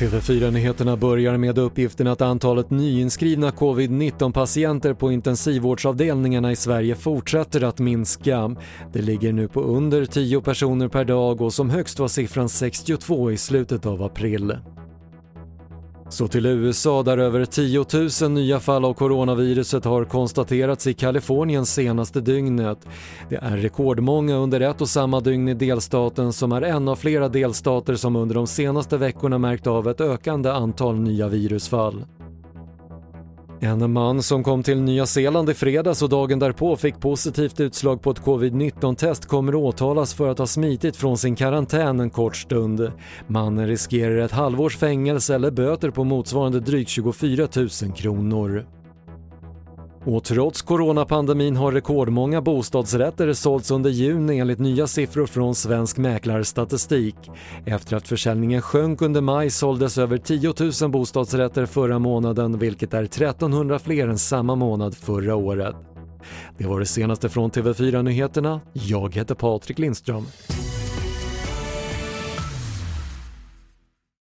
TV4-nyheterna börjar med uppgiften att antalet nyinskrivna covid-19 patienter på intensivvårdsavdelningarna i Sverige fortsätter att minska. Det ligger nu på under 10 personer per dag och som högst var siffran 62 i slutet av april. Så till USA där över 10 000 nya fall av coronaviruset har konstaterats i Kalifornien senaste dygnet. Det är rekordmånga under ett och samma dygn i delstaten som är en av flera delstater som under de senaste veckorna märkt av ett ökande antal nya virusfall. En man som kom till Nya Zeeland i fredags och dagen därpå fick positivt utslag på ett covid-19-test kommer åtalas för att ha smitit från sin karantän en kort stund. Mannen riskerar ett halvårs fängelse eller böter på motsvarande drygt 24 000 kronor. Och trots coronapandemin har rekordmånga bostadsrätter sålts under juni enligt nya siffror från Svensk Mäklarstatistik. Efter att försäljningen sjönk under maj såldes över 10 000 bostadsrätter förra månaden vilket är 1300 fler än samma månad förra året. Det var det senaste från TV4 Nyheterna. Jag heter Patrik Lindström.